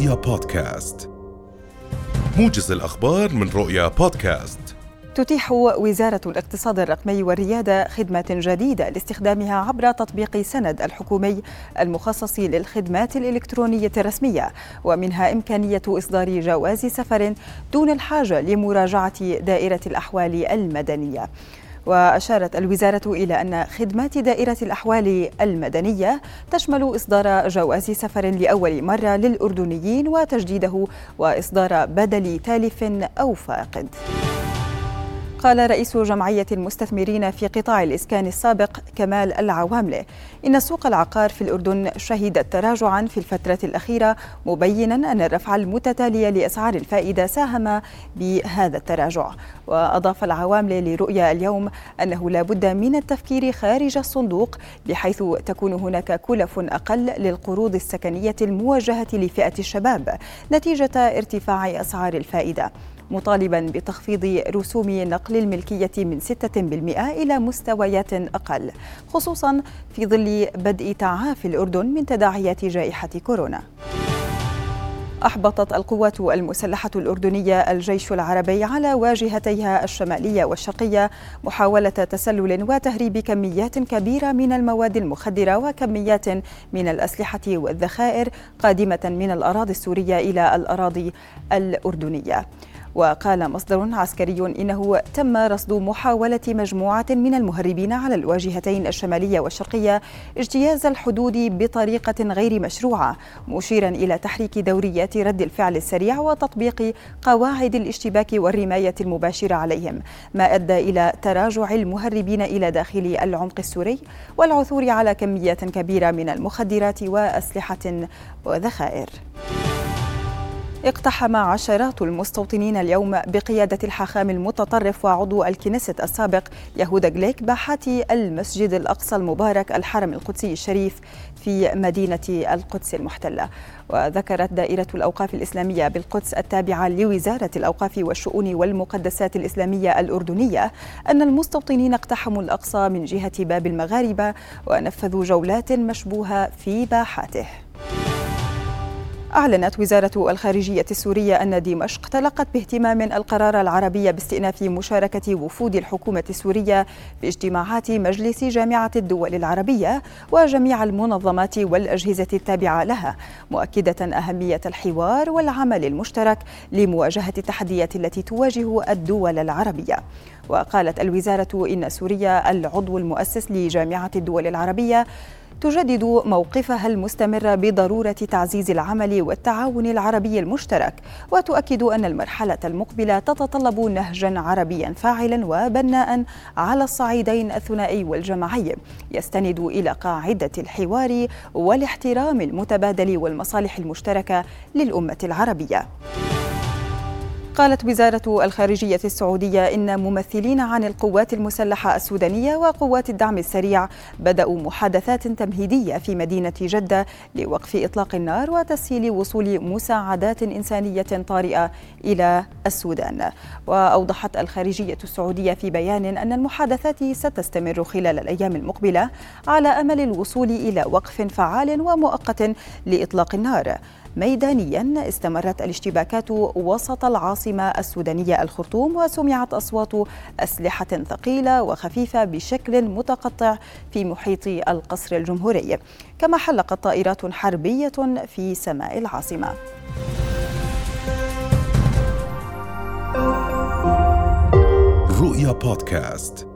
رؤيا بودكاست. موجز الأخبار من رؤيا بودكاست. تتيح وزارة الاقتصاد الرقمي والريادة خدمة جديدة لاستخدامها عبر تطبيق سند الحكومي المخصص للخدمات الإلكترونية الرسمية ومنها إمكانية إصدار جواز سفر دون الحاجة لمراجعة دائرة الأحوال المدنية. وأشارت الوزارة إلى أن خدمات دائرة الأحوال المدنية تشمل إصدار جواز سفر لأول مرة للأردنيين وتجديده وإصدار بدل تالف أو فاقد. قال رئيس جمعية المستثمرين في قطاع الإسكان السابق كمال العواملة إن سوق العقار في الأردن شهدت تراجعا في الفترة الأخيرة مبينا أن الرفع المتتالي لأسعار الفائدة ساهم بهذا التراجع. وأضاف العواملة لرؤيا اليوم أنه لا بد من التفكير خارج الصندوق بحيث تكون هناك كلف أقل للقروض السكنية الموجهة لفئة الشباب نتيجة ارتفاع أسعار الفائدة. مطالبا بتخفيض رسوم نقل الملكية من 6% إلى مستويات أقل خصوصا في ظل بدء تعافي الأردن من تداعيات جائحة كورونا أحبطت القوات المسلحة الأردنية الجيش العربي على واجهتيها الشمالية والشرقية محاولة تسلل وتهريب كميات كبيرة من المواد المخدرة وكميات من الأسلحة والذخائر قادمة من الأراضي السورية إلى الأراضي الأردنية. وقال مصدر عسكري إنه تم رصد محاولة مجموعة من المهربين على الواجهتين الشمالية والشرقية اجتياز الحدود بطريقة غير مشروعة مشيرا إلى تحريك دوريات رد الفعل السريع وتطبيق قواعد الاشتباك والرماية المباشرة عليهم ما أدى إلى تراجع المهربين إلى داخل العمق السوري والعثور على كميات كبيرة من المخدرات وأسلحة وذخائر. اقتحم عشرات المستوطنين اليوم بقيادة الحاخام المتطرف وعضو الكنيست السابق يهودا جليك باحات المسجد الأقصى المبارك الحرم القدسي الشريف في مدينة القدس المحتلة. وذكرت دائرة الأوقاف الإسلامية بالقدس التابعة لوزارة الأوقاف والشؤون والمقدسات الإسلامية الأردنية أن المستوطنين اقتحموا الأقصى من جهة باب المغاربة ونفذوا جولات مشبوهة في باحاته. أعلنت وزارة الخارجية السورية أن دمشق تلقت باهتمام القرار العربي باستئناف مشاركة وفود الحكومة السورية في اجتماعات مجلس جامعة الدول العربية وجميع المنظمات والأجهزة التابعة لها مؤكدة أهمية الحوار والعمل المشترك لمواجهة التحديات التي تواجه الدول العربية. وقالت الوزارة إن سوريا العضو المؤسس لجامعة الدول العربية تجدد موقفها المستمر بضرورة تعزيز العمل والتعاون العربي المشترك وتؤكد أن المرحلة المقبلة تتطلب نهجا عربيا فاعلا وبناء على الصعيدين الثنائي والجماعي. يستند إلى قاعدة الحوار والاحترام المتبادل والمصالح المشتركة للأمة العربية. قالت وزارة الخارجية السعودية إن ممثلين عن القوات المسلحة السودانية وقوات الدعم السريع بدأوا محادثات تمهيدية في مدينة جدة لوقف إطلاق النار وتسهيل وصول مساعدات إنسانية طارئة إلى السودان. وأوضحت الخارجية السعودية في بيان أن المحادثات ستستمر خلال الأيام المقبلة على أمل الوصول إلى وقف فعال ومؤقت لإطلاق النار. ميدانيا استمرت الاشتباكات وسط العاصمة السودانية الخرطوم وسمعت أصوات أسلحة ثقيلة وخفيفة بشكل متقطع في محيط القصر الجمهوري. كما حلقت طائرات حربية في سماء العاصمة. رؤيا بودكاست.